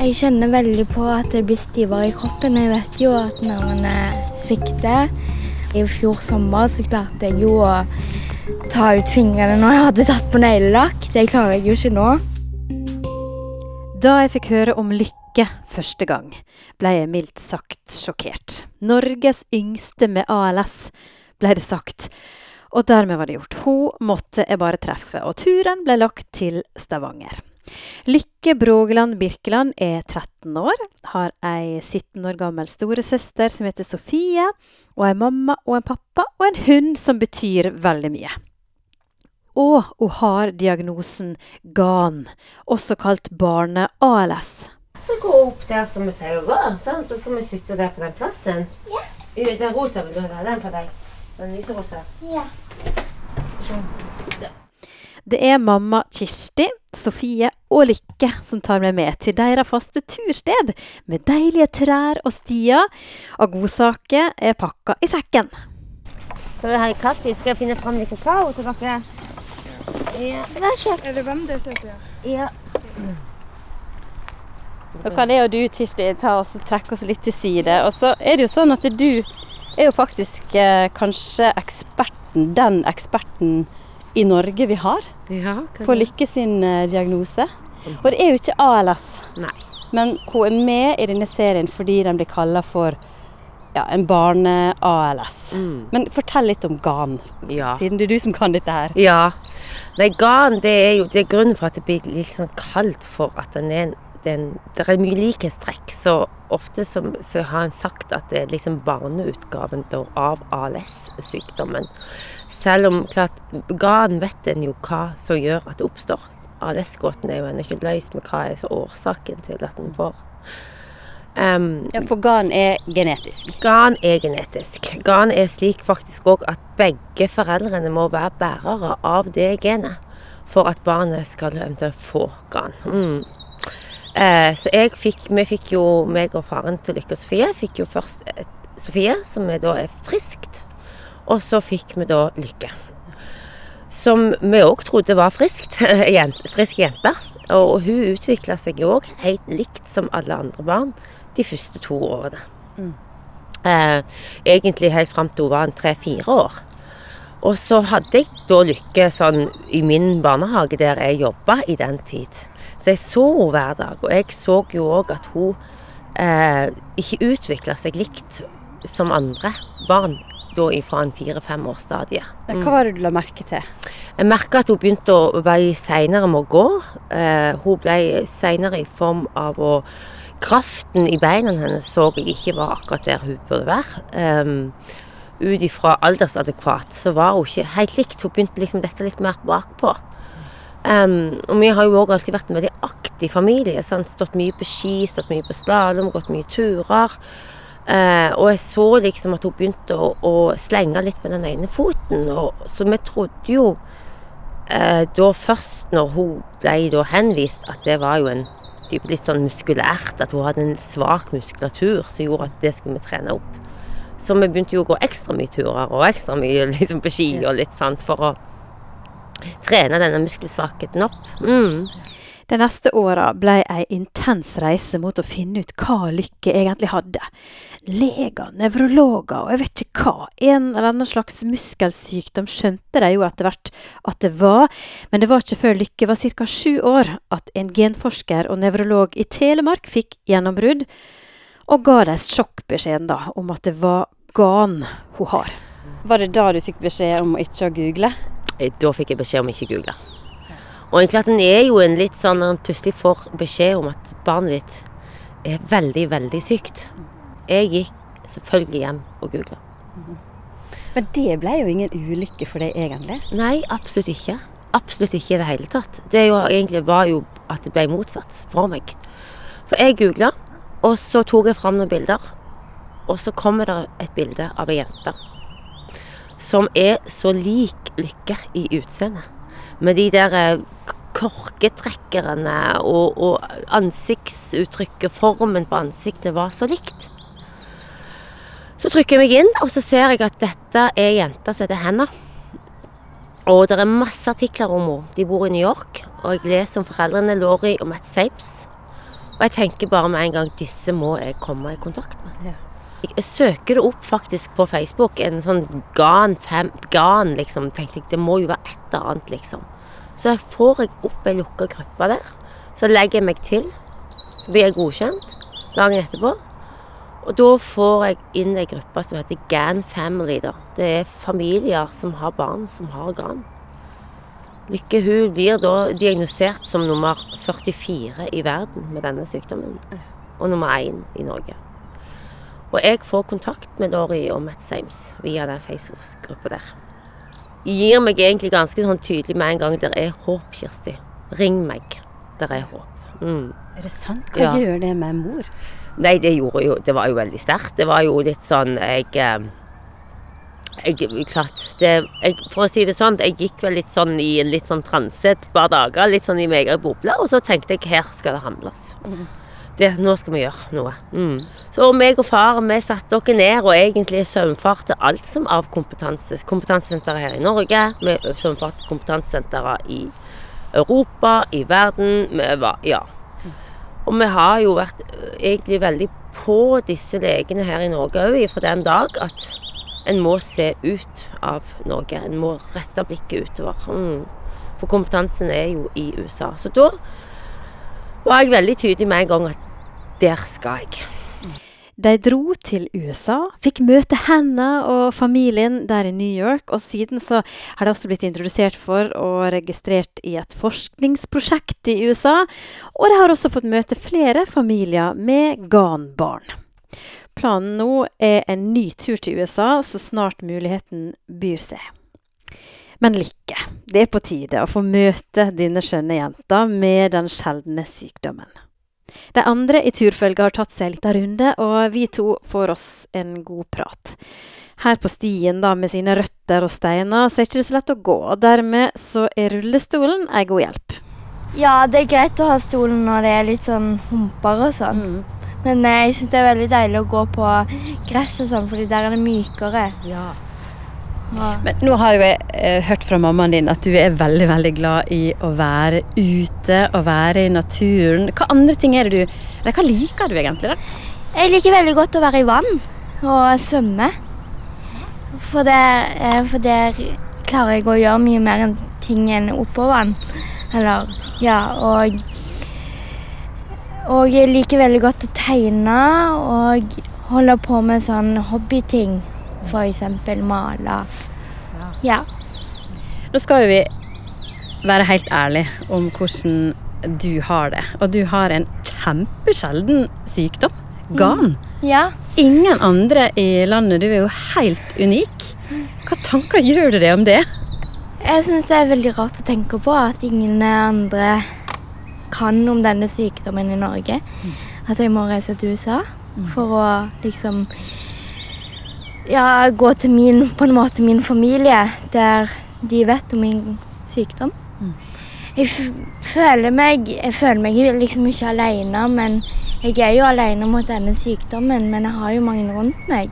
Jeg kjenner veldig på at det blir stivere i kroppen. Jeg vet jo at nervene svikter. I fjor sommer så klarte jeg jo å ta ut fingrene når jeg hadde tatt på neglelakk. Det klarer jeg jo ikke nå. Da jeg fikk høre om Lykke første gang, ble jeg mildt sagt sjokkert. Norges yngste med ALS, ble det sagt. Og dermed var det gjort. Hun måtte jeg bare treffe, og turen ble lagt til Stavanger. Lykke Brågeland Birkeland er 13 år, har ei 17 år gammel storesøster som heter Sofie, og ei mamma og en pappa og en hund som betyr veldig mye. Og hun har diagnosen GAN, også kalt barne-ALS. Så gå opp der som vi pleier å gå, sant? så skal vi sitte der på den plassen. Ja. Den rosa vil du ha den på deg? Den lyserosa? Ja. Det er mamma Kirsti, Sofie og Lykke som tar meg med til deres faste tursted, med deilige trær og stier, og godsaker er pakka i sekken. Skal vi ha kaffe? Skal jeg finne fram litt kakao til dere? Ja. Vær kjekt. Er det hvem det søker? ja. Da kan jeg og du, Kirsti, ta oss og trekke oss litt til side. Og så er det jo sånn at du er jo faktisk eh, kanskje eksperten, den eksperten i Norge vi har ja på Lykke sin eh, diagnose. Og det er jo ikke ALS. Nei. Men hun er med i denne serien fordi den blir kalla for ja, en barne-ALS. Mm. Men fortell litt om GAN, Ja. siden det er du som kan dette her. Ja. Nei, Gan det er jo det er grunnen for at det blir litt sånn kalt for at den er en den, det er mye likhetstrekk. Så ofte som, så har en sagt at det er liksom barneutgaven av ALS-sykdommen. Selv om klart, GAN vet en jo hva som gjør at det oppstår. ALS-gåten er jo ennå ikke løst med hva er så årsaken til at den får. Um, Ja, For GAN er genetisk. GAN er genetisk. GAN er slik faktisk òg at begge foreldrene må være bærere av det genet for at barnet skal eventuelt få GAN. Mm. Eh, så jeg fikk, vi fikk jo, meg og faren til Lykke og Sofie, fikk jo først et, Sofie, som er da er friskt. Og så fikk vi da Lykke. Som vi òg trodde var friskt, frisk jente. Og hun utvikla seg jo òg helt likt som alle andre barn de første to årene. Eh, egentlig helt fram til hun var tre-fire år. Og så hadde jeg da Lykke sånn i min barnehage der jeg jobba i den tid. Så jeg så henne hver dag, og jeg så jo òg at hun eh, ikke utvikla seg likt som andre barn da fra en fire-fem års stadie. Hva var det du la merke til? Jeg merka at hun begynte å bli seinere med å gå. Eh, hun ble seinere i form av å Kraften i beina hennes så jeg ikke var akkurat der hun burde være. Um, Ut ifra aldersadekvat så var hun ikke helt likt. Hun begynte liksom dette litt mer bakpå. Um, og vi har jo òg alltid vært en veldig aktiv familie. Sant? Stått mye på ski, stått mye på slalåm, gått mye turer. Eh, og jeg så liksom at hun begynte å, å slenge litt med den ene foten. Og, så vi trodde jo eh, da først når hun ble henvist at det var jo en type litt sånn muskulært, at hun hadde en svak muskulatur som gjorde at det skulle vi trene opp. Så vi begynte jo å gå ekstra mye turer og ekstra mye liksom på ski og litt sånn for å trene denne muskelsvakheten opp. Mm. De neste åra ble ei intens reise mot å finne ut hva Lykke egentlig hadde. Leger, nevrologer og jeg vet ikke hva. En eller annen slags muskelsykdom skjønte de jo etter hvert at det var, men det var ikke før Lykke var ca. sju år at en genforsker og nevrolog i Telemark fikk gjennombrudd, og ga dem sjokkbeskjeden da om at det var GAN hun har. Var det da du fikk beskjed om ikke å google? Eh, Da fikk jeg beskjed om ikke å google. Og egentlig at en er jo en litt sånn når en plutselig får beskjed om at barnet ditt er veldig, veldig sykt. Jeg gikk selvfølgelig hjem og googla. Men det ble jo ingen ulykke for deg egentlig. Nei, absolutt ikke. Absolutt ikke i det hele tatt. Det jo, egentlig var jo at det ble motsatt for meg. For jeg googla, og så tok jeg fram noen bilder. Og så kommer det et bilde av ei jente som er så lik Lykke i utseendet. Med de der eh, korketrekkerne og, og ansiktsuttrykket, formen på ansiktet, var så likt. Så trykker jeg meg inn, og så ser jeg at dette er jenta som heter Hannah. Og det er masse artikler om henne. De bor i New York, og jeg leser om foreldrene Laurie og Matt Sames. Og jeg tenker bare med en gang disse må jeg komme i kontakt med. Jeg, jeg søker opp faktisk på Facebook, en sånn GAN, fem, GAN liksom. tenkte jeg, Det må jo være et eller annet, liksom. Så får jeg opp ei lukka gruppe der. Så legger jeg meg til. Så blir jeg godkjent dagen etterpå. Og da får jeg inn ei gruppe som heter GAN Family. da. Det er familier som har barn som har GAN. Lykke hun blir da diagnosert som nummer 44 i verden med denne sykdommen. Og nummer 1 i Norge. Og jeg får kontakt med Lori og Matt Sames via den Facebook-gruppa der. Gir meg egentlig ganske sånn tydelig med en gang der er håp, Kirsti. Ring meg. Der er håp. Mm. Er det sant? Hva Ja. gjør det med mor? Nei, det gjorde jo Det var jo veldig sterkt. Det var jo litt sånn Jeg eh, jeg, klart, det, jeg, For å si det sånn, jeg gikk vel litt sånn i en litt sånn transe et par dager. Litt sånn i meg egen boble. Og så tenkte jeg her skal det handles. Det, nå skal vi gjøre noe. Mm. Så meg og far vi satte oss ned og egentlig søvnfarte alt som av kompetanse. Kompetansesenteret her i Norge. Vi saumfarte kompetansesentre i Europa, i verden. Vi var, ja. Og vi har jo vært egentlig veldig på disse legene her i Norge òg fra den dag at en må se ut av Norge. En må rette blikket utover. Mm. For kompetansen er jo i USA. Så da var jeg veldig tydelig med en gang at der skal jeg. De dro til USA, fikk møte henne og familien der i New York, og siden så har de også blitt introdusert for og registrert i et forskningsprosjekt i USA, og de har også fått møte flere familier med GAN-barn. Planen nå er en ny tur til USA så snart muligheten byr seg. Men Lykke, det er på tide å få møte denne skjønne jenta med den sjeldne sykdommen. De andre i turfølget har tatt seg en liten runde, og vi to får oss en god prat. Her på stien da med sine røtter og steiner, så er ikke så lett å gå, og dermed så er rullestolen ei god hjelp. Ja, det er greit å ha stolen når det er litt sånn humper og sånn. Men eh, jeg syns det er veldig deilig å gå på gress og sånn, fordi der er det mykere. Ja. Ja. Men nå har jo jeg eh, hørt fra mammaen din at du er veldig, veldig glad i å være ute og være i naturen. Hva andre ting er det du Eller hva liker du egentlig, da? Jeg liker veldig godt å være i vann og svømme. For, der, eh, for der klarer jeg å gjøre mye mer enn ting enn oppå vann. Eller ja, og Og jeg liker veldig godt å tegne og holde på med sånn hobbyting. Eksempel male. Ja. Nå skal jo vi være helt ærlige om hvordan du har det. Og du har en kjempesjelden sykdom. GAN. Ja. Ingen andre i landet. Du er jo helt unik. Hva tanker gjør du deg om det? Jeg syns det er veldig rart å tenke på at ingen andre kan om denne sykdommen i Norge. At jeg må reise til USA for å liksom Ja, gå til min, på en måte min familie, der de vet om min sykdom. Jeg f føler meg Jeg føler meg liksom ikke alene, men jeg er jo alene mot denne sykdommen, men jeg har jo mange rundt meg.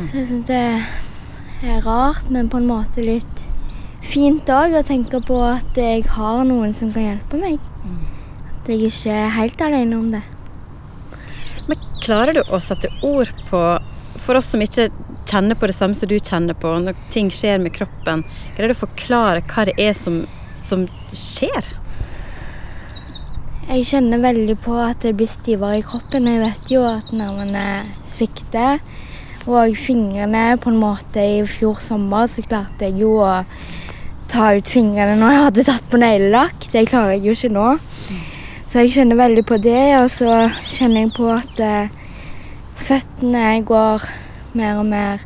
Så jeg syns det er rart, men på en måte litt fint òg å tenke på at jeg har noen som kan hjelpe meg. At jeg ikke er helt alene om det. Men klarer du å sette ord på For oss som ikke kjenner på det samme som du kjenner på, når ting skjer med kroppen, greier du å forklare hva det er som, som skjer? Jeg kjenner veldig på at det blir stivere i kroppen. Jeg vet jo at nervene svikter. Og fingrene på en måte I fjor sommer så klarte jeg jo å ta ut fingrene når jeg hadde tatt på neglelakk. Det klarer jeg jo ikke nå. Så jeg kjenner veldig på det. Og så kjenner jeg på at eh, føttene går mer og mer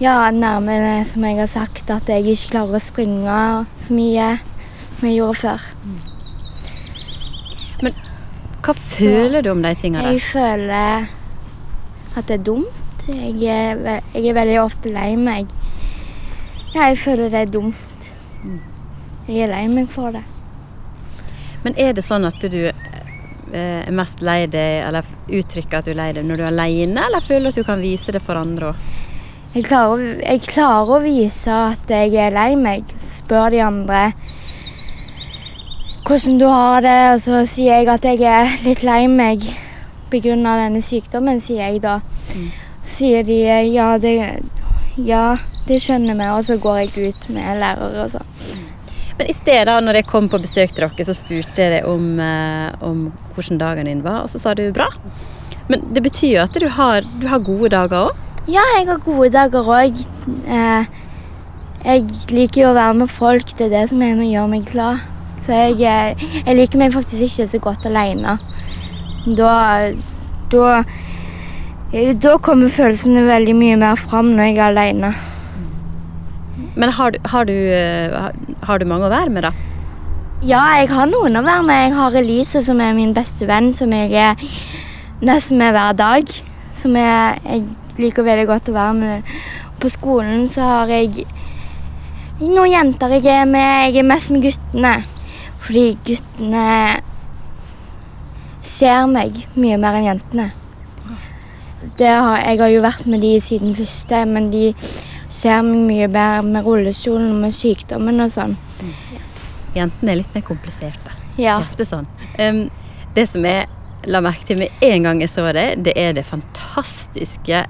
ja, nærmere, som jeg har sagt, at jeg ikke klarer å springe så mye som jeg gjorde før. Men Hva føler du om de tingene? Jeg føler at det er dumt. Jeg er, jeg er veldig ofte lei meg. Ja, jeg føler det er dumt. Jeg er lei meg for det. Men er det sånn at du er mest lei deg, eller uttrykker at du er lei deg når du er alene, eller føler du at du kan vise det for andre òg? Jeg jeg klarer å vise at jeg er lei meg. Spør de andre hvordan du har det, og så sier jeg at jeg er litt lei meg pga. denne sykdommen, sier jeg da. Så sier de ja det, ja, det skjønner vi, og så går jeg ut med lærere og sånn. Men i stedet, når jeg kom på besøk til dere, så spurte jeg deg om, eh, om hvordan dagen din var, og så sa du bra. Men det betyr jo at du har, du har gode dager òg? Ja, jeg har gode dager òg. Eh, jeg liker jo å være med folk. Det er det som er med, gjør meg glad. Så jeg, eh, jeg liker meg faktisk ikke så godt alene. Da, da, da kommer følelsene veldig mye mer fram når jeg er alene. Men har har, du, eh, har- du mange å være med, da? Ja, jeg har noen å være med. Jeg har Elise, som er min beste venn, som jeg er nesten med hver dag. Som jeg, jeg liker veldig godt å være med. På skolen så har jeg noen jenter jeg er med. Jeg er mest med guttene. Fordi guttene ser meg mye mer enn jentene. Har, jeg har jo vært med de siden første, men de ser meg mye bedre med rullestolen og med sykdommen og sånn. Jentene er litt mer kompliserte. Ja. Ofte sånn. Um, det som jeg la merke til med en gang jeg så deg, det er det fantastiske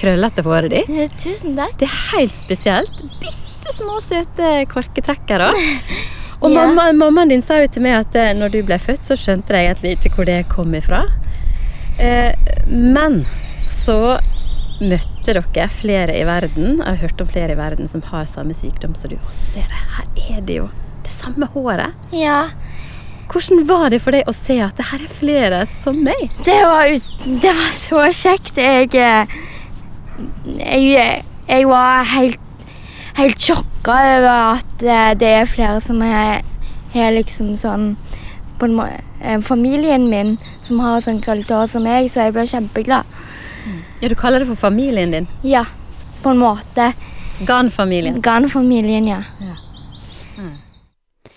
krøllete håret ditt. Tusen takk. Det er helt spesielt. Bitte små, søte korketrekkere. Og Ja. mamma, mammaen din sa jo til meg at eh, når du ble født, så skjønte jeg egentlig ikke hvor det kom ifra. Eh, men så møtte dere flere i verden. Jeg har hørt om flere i verden som har samme sykdom som du. Og så ser jeg, her er det jo det samme håret. Ja. Hvordan var det for deg å se at det her er flere som meg? Det var, det var så kjekt. Jeg, eh, jeg, jeg var helt, helt sjokka over at eh, det er flere som er, er liksom sånn på en må eh, Familien min som har sånn krøllete hår som meg, så jeg ble kjempeglad. Ja, Du kaller det for familien din. Ja, på en måte. Gan-familien. Gan-familien, ja.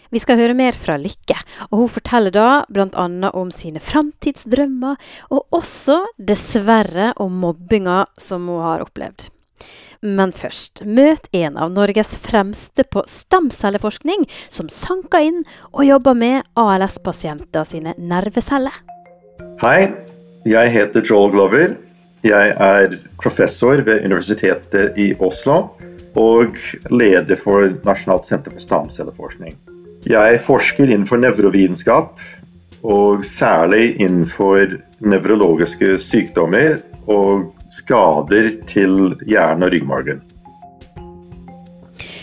Vi skal høre mer fra Lykke, og hun forteller da bl.a. om sine framtidsdrømmer, og også, dessverre, om mobbinga som hun har opplevd. Men først, møt en av Norges fremste på stamcelleforskning, som sanker inn og jobber med ALS-pasienter sine nerveceller. Hei, jeg heter Joel Glover. Jeg er professor ved Universitetet i Oslo og leder for Nasjonalt senter for stamcelleforskning. Jeg forsker innenfor nevrovitenskap, og særlig innenfor nevrologiske sykdommer og skader til hjernen og ryggmargen.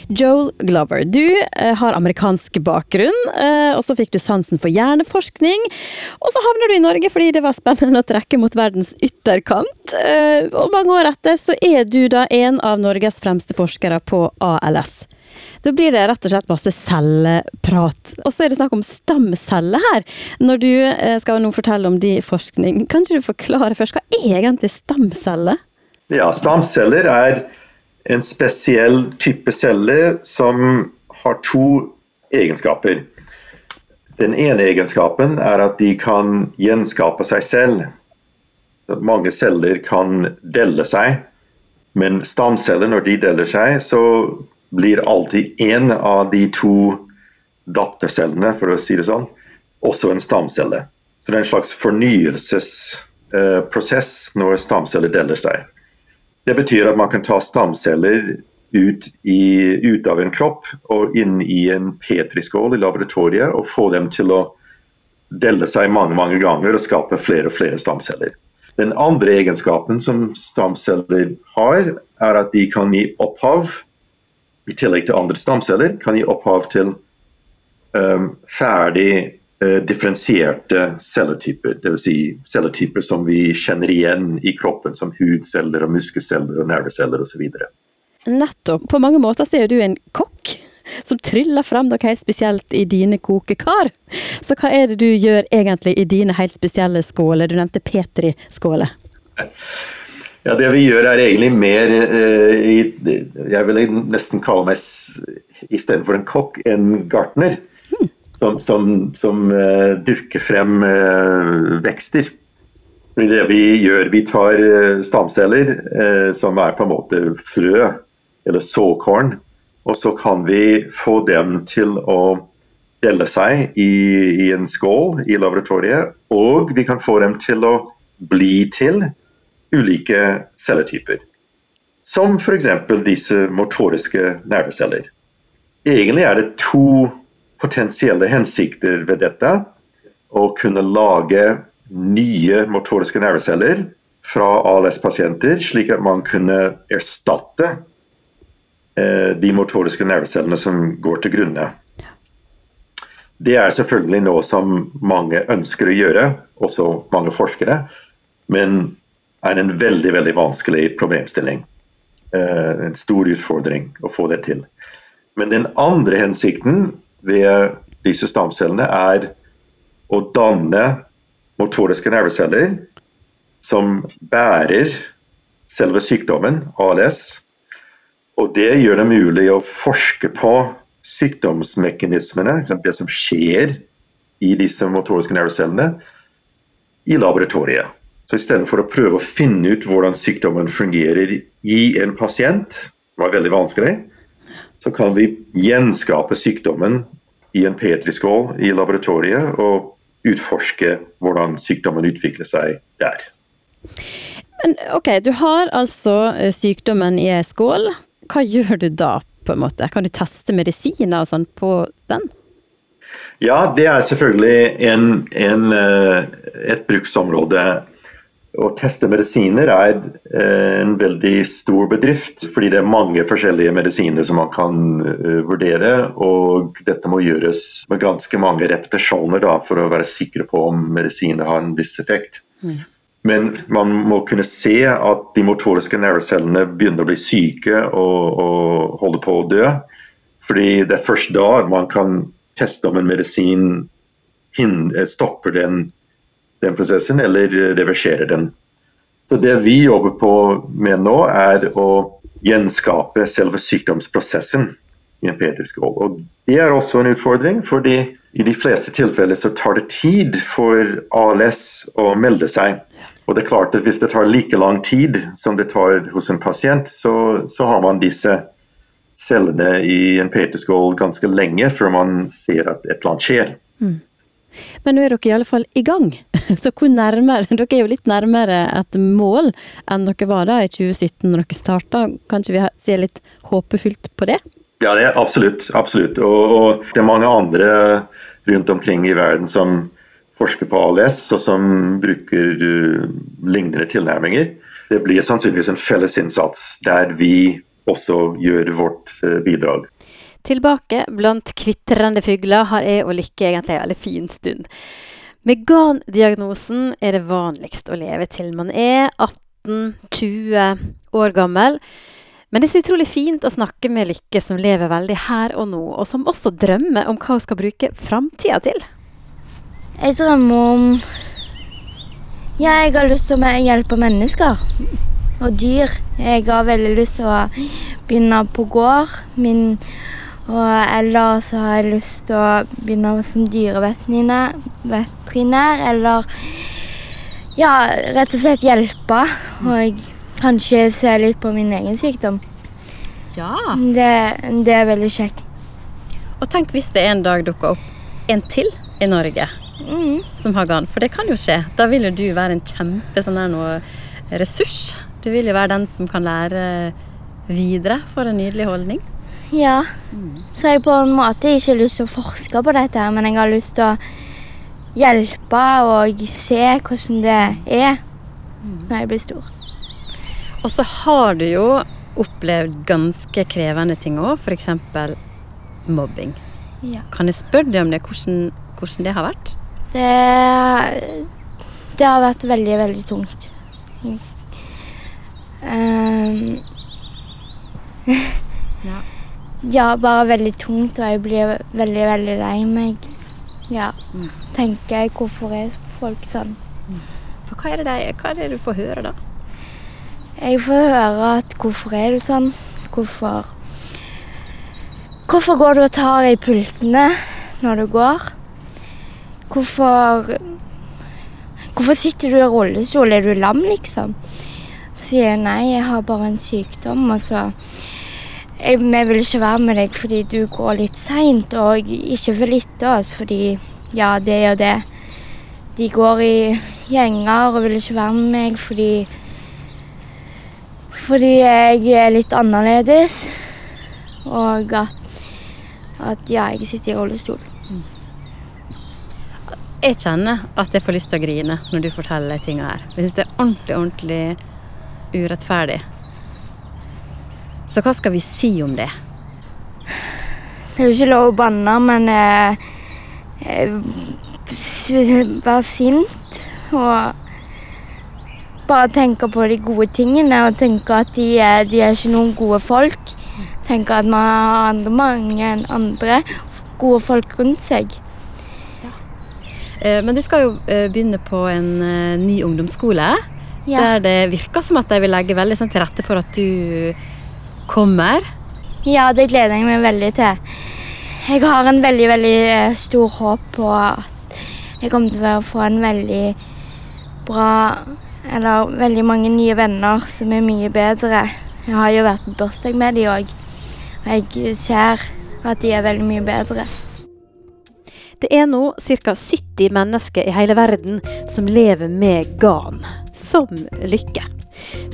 Joel Glover, du eh, har amerikansk bakgrunn, eh, og så fikk du sansen for hjerneforskning. Og så havner du i Norge fordi det var spennende å trekke mot verdens ytterkant. Eh, og mange år etter så er du da en av Norges fremste forskere på ALS. Da blir det rett og slett masse celleprat. Og så er det snakk om stamceller her. Når du skal nå fortelle om din forskning, kan ikke du forklare først hva er egentlig stamceller? Ja, stamceller er en spesiell type celle som har to egenskaper. Den ene egenskapen er at de kan gjenskape seg selv. Mange celler kan dele seg, men stamceller, når de deler seg, så blir alltid én av de to dattercellene, for å si det sånn, også en stamcelle. Så det er en slags fornyelsesprosess når stamceller deler seg. Det betyr at man kan ta stamceller ut, i, ut av en kropp og inn i en petriskål i laboratoriet og få dem til å dele seg mange mange ganger og skape flere og flere stamceller. Den andre egenskapen som stamceller har, er at de kan gi opphav, i tillegg til andre stamceller, kan gi opphav til um, ferdig differensierte celletyper. Dvs. Si celletyper som vi kjenner igjen i kroppen, som hudceller, og muskelceller, og nerveceller osv. Nettopp. På mange måter så er du en kokk som tryller frem noe helt spesielt i dine kokekar. Så hva er det du gjør egentlig i dine helt spesielle skåler? Du nevnte Petri-skåler. Ja, Det vi gjør er egentlig mer eh, Jeg vil nesten kalle meg istedenfor en kokk, en gartner. Som, som, som uh, dyrker frem uh, vekster. Det vi gjør, vi tar eh, stamceller eh, som er på en måte frø eller såkorn, og så kan vi få dem til å dele seg i, i en skål i laboratoriet, og vi kan få dem til å bli til ulike celletyper. Som f.eks. disse motoriske nerveceller. Egentlig er det to potensielle hensikter ved dette. Å kunne lage nye motoriske nerveceller fra ALS-pasienter, slik at man kunne erstatte eh, de motoriske nervecellene som går til grunne. Det er selvfølgelig noe som mange ønsker å gjøre, også mange forskere, men er en veldig veldig vanskelig problemstilling. Eh, en stor utfordring å få det til. Men den andre hensikten ved disse stamcellene er å danne motoriske nerveceller som bærer selve sykdommen, ALS. Og det gjør det mulig å forske på sykdomsmekanismene, det som skjer i disse motoriske nervecellene, i laboratoriet. Så istedenfor å prøve å finne ut hvordan sykdommen fungerer i en pasient, som er veldig vanskelig, så kan vi gjenskape sykdommen i en petriskål i laboratoriet og utforske hvordan sykdommen utvikler seg der. Men ok, du har altså eh, sykdommen i ei skål. Hva gjør du da, på en måte? Kan du teste medisiner og sånn på den? Ja, det er selvfølgelig en, en, eh, et bruksområde. Å teste medisiner er eh, en veldig stor bedrift, fordi det er mange forskjellige medisiner som man kan vurdere. Og dette må gjøres med ganske mange repetisjoner da, for å være sikre på om medisiner har en viss effekt. Mm. Men man må kunne se at de motoriske nervecellene begynner å bli syke og, og holde på å dø. Fordi det er først da man kan teste om en medisin stopper den, den prosessen eller reverserer den. Så Det vi jobber på med nå, er å gjenskape selve sykdomsprosessen i en petriskål. Og Det er også en utfordring, fordi i de fleste tilfeller så tar det tid for ALS å melde seg. Og det er klart at Hvis det tar like lang tid som det tar hos en pasient, så, så har man disse cellene i en peterskål ganske lenge før man ser at et eller annet skjer. Mm. Men nå er dere i alle fall i gang. Så hvor nærmere Dere er jo litt nærmere et mål enn dere var da i 2017 når dere starta. Kanskje vi ser litt håpefullt på det? Ja, det er absolutt. absolutt. Og, og det er mange andre rundt omkring i verden som forsker på ALS, og som bruker uh, lignende tilnærminger. Det blir sannsynligvis en felles innsats der vi også gjør vårt uh, bidrag. Tilbake blant kvitrende fugler har jeg og Lykke egentlig en veldig fin stund. Med GAN-diagnosen er det vanligst å leve til man er 18-20 år gammel. Men det er så utrolig fint å snakke med Lykke som lever veldig her og nå, og som også drømmer om hva hun skal bruke framtida til. Jeg drømmer om Ja, jeg har lyst til å hjelpe mennesker og dyr. Jeg har veldig lyst til å begynne på gård. Min, og så har jeg lyst til å begynne som dyreveterinær. Eller ja, rett og slett hjelpe. Og kanskje se litt på min egen sykdom. Ja. Det, det er veldig kjekt. Og tenk hvis det en dag dukker opp en til i Norge mm. som har GAN. For det kan jo skje. Da vil jo du være en kjempe sånn noe ressurs. Du vil jo være den som kan lære videre for en nydelig holdning. Ja. Mm. Så jeg på en måte ikke lyst til å forske på dette, men jeg har lyst til å hjelpe og se hvordan det er når jeg blir stor. Og så har du jo opplevd ganske krevende ting òg, f.eks. mobbing. Ja. Kan jeg spørre deg om det, hvordan, hvordan det har vært? Det, det har vært veldig, veldig tungt. Um, ja. ja. bare veldig tungt, og jeg blir veldig, veldig lei meg. Ja. Mm. Tenker jeg, hvorfor er folk sånn? Mm. Hva er, det, hva er det du får høre, da? Jeg får høre at hvorfor er du sånn? Hvorfor Hvorfor går du og tar i pultene når du går? Hvorfor Hvorfor sitter du i rullestol? Er du lam, liksom? Så sier jeg nei, jeg har bare en sykdom. Og så jeg, vi vil ikke være med deg fordi du går litt seint, og ikke vil etter oss fordi ja, det og det. De går i gjenger og vil ikke være med meg fordi fordi jeg er litt annerledes. Og at, at ja, jeg sitter i rullestol. Jeg kjenner at jeg får lyst til å grine når du forteller de tinga her. Jeg syns det er ordentlig, ordentlig urettferdig. Så hva skal vi si om det? Det er jo ikke lov å banne, men eh, eh, være sint og bare tenke på de gode tingene og tenke at de er, de er ikke noen gode folk. Tenke at man har andre, mange enn andre gode folk rundt seg. Eh, Men du skal jo eh, begynne på en ny ungdomsskole. Ja. Der det virker som at de vil legge veldig sånn til rette for at du kommer. ja, det gleder jeg meg veldig til. Jeg har en veldig, veldig eh, stor håp på at jeg kommer til å få en veldig bra Eller veldig mange nye venner som er mye bedre. Jeg har jo vært på bursdag med de òg, og jeg ser at de er veldig mye bedre. Det er nå ca. 70 mennesker i hele verden som lever med GAN, som lykke.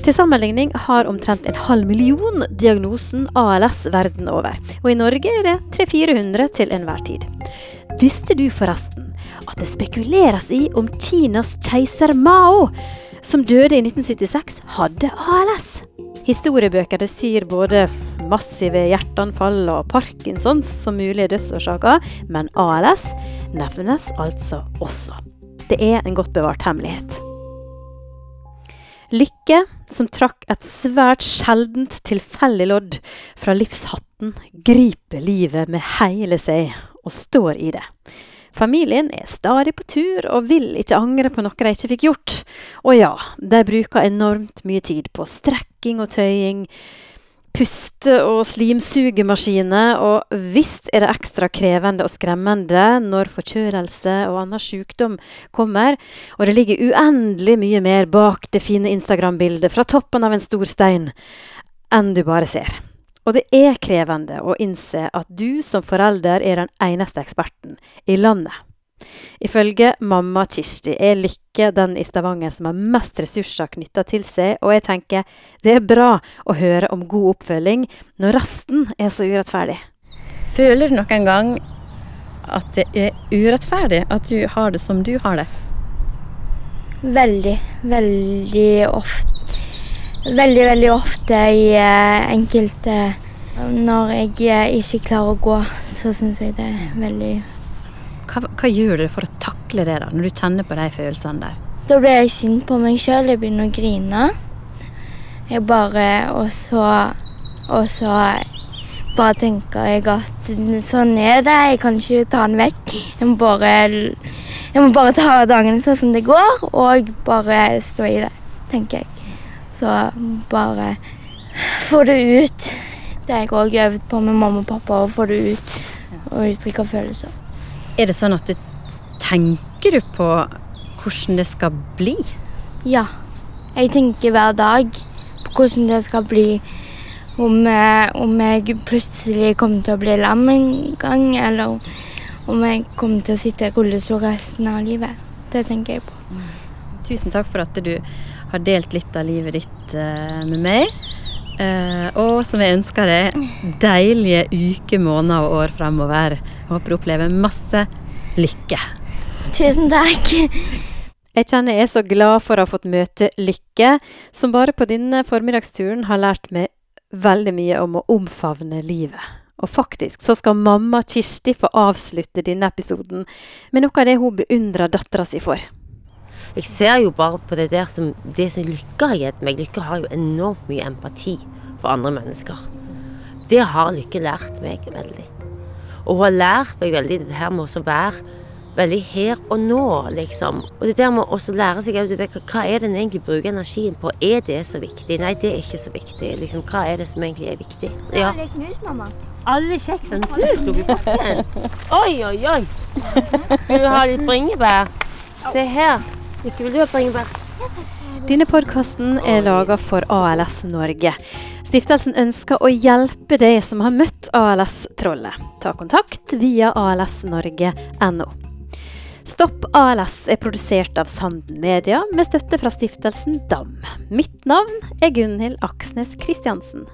Til sammenligning har omtrent en halv million diagnosen ALS verden over. Og i Norge er det 300-400 til enhver tid. Visste du forresten at det spekuleres i om Kinas keiser Mao, som døde i 1976, hadde ALS? Historiebøkene sier både massive hjerteanfall og Parkinsons som mulige dødsårsaker, men ALS nevnes altså også. Det er en godt bevart hemmelighet. Lykke, som trakk et svært sjeldent tilfeldig lodd fra livshatten, griper livet med hele seg og står i det. Familien er stadig på tur og vil ikke angre på noe de ikke fikk gjort. Og ja, de bruker enormt mye tid på strekking og tøying, puste- og slimsugemaskiner, og visst er det ekstra krevende og skremmende når forkjølelse og annen sykdom kommer, og det ligger uendelig mye mer bak det fine Instagram-bildet fra toppen av en stor stein enn du bare ser. Og det er krevende å innse at du som forelder er den eneste eksperten i landet. Ifølge mamma Kirsti er Lykke den i Stavanger som har mest ressurser knytta til seg, og jeg tenker det er bra å høre om god oppfølging når resten er så urettferdig. Føler du noen gang at det er urettferdig at du har det som du har det? Veldig, veldig ofte Veldig, veldig ofte i eh, enkelte Når jeg eh, ikke klarer å gå, så syns jeg det er veldig Hva, hva gjør du for å takle det, da, når du kjenner på de følelsene der? Da blir jeg sint på meg sjøl. Jeg begynner å grine. Jeg bare Og så Og så bare tenker jeg at sånn er det. Jeg kan ikke ta den vekk. Jeg må bare, jeg må bare ta dagene sånn som det går, og bare stå i det, tenker jeg. Så bare få det ut. Det har jeg òg øvd på med mamma og pappa, å få det ut og uttrykke følelser. Er det sånn at du tenker du på hvordan det skal bli? Ja. Jeg tenker hver dag på hvordan det skal bli. Om, eh, om jeg plutselig kommer til å bli lam en gang, eller om jeg kommer til å sitte i rullestol resten av livet. Det tenker jeg på. Tusen takk for at du har delt litt av livet ditt eh, med meg. Eh, og som jeg ønsker deg deilige uker, måneder og år fremover. Håper du opplever masse lykke. Tusen takk. Jeg kjenner jeg er så glad for å ha fått møte Lykke, som bare på denne formiddagsturen har lært meg veldig mye om å omfavne livet. Og faktisk så skal mamma Kirsti få avslutte denne episoden med noe av det hun beundrer dattera si for. Jeg ser jo bare på det der som det som Lykke har gitt meg. Lykke har jo enormt mye empati for andre mennesker. Det har Lykke lært meg veldig. Og hun har lært meg veldig det her med å være veldig her og nå, liksom. Og det der med å også lære seg det der, hva er det en egentlig bruker energien på. Er det så viktig? Nei, det er ikke så viktig. Liksom, hva er det som egentlig er viktig? Ja. det knus, mamma? Alle kjeksene knust oppi bakken. Oi, oi, oi. Vil du ha litt bringebær? Se her. Ikke vil du ha bringebær? Denne podkasten er laga for ALS Norge. Stiftelsen ønsker å hjelpe deg som har møtt ALS-trollet. Ta kontakt via alsnorge.no. Stopp ALS er produsert av Sanden Media med støtte fra stiftelsen DAM. Mitt navn er Gunhild Aksnes Kristiansen.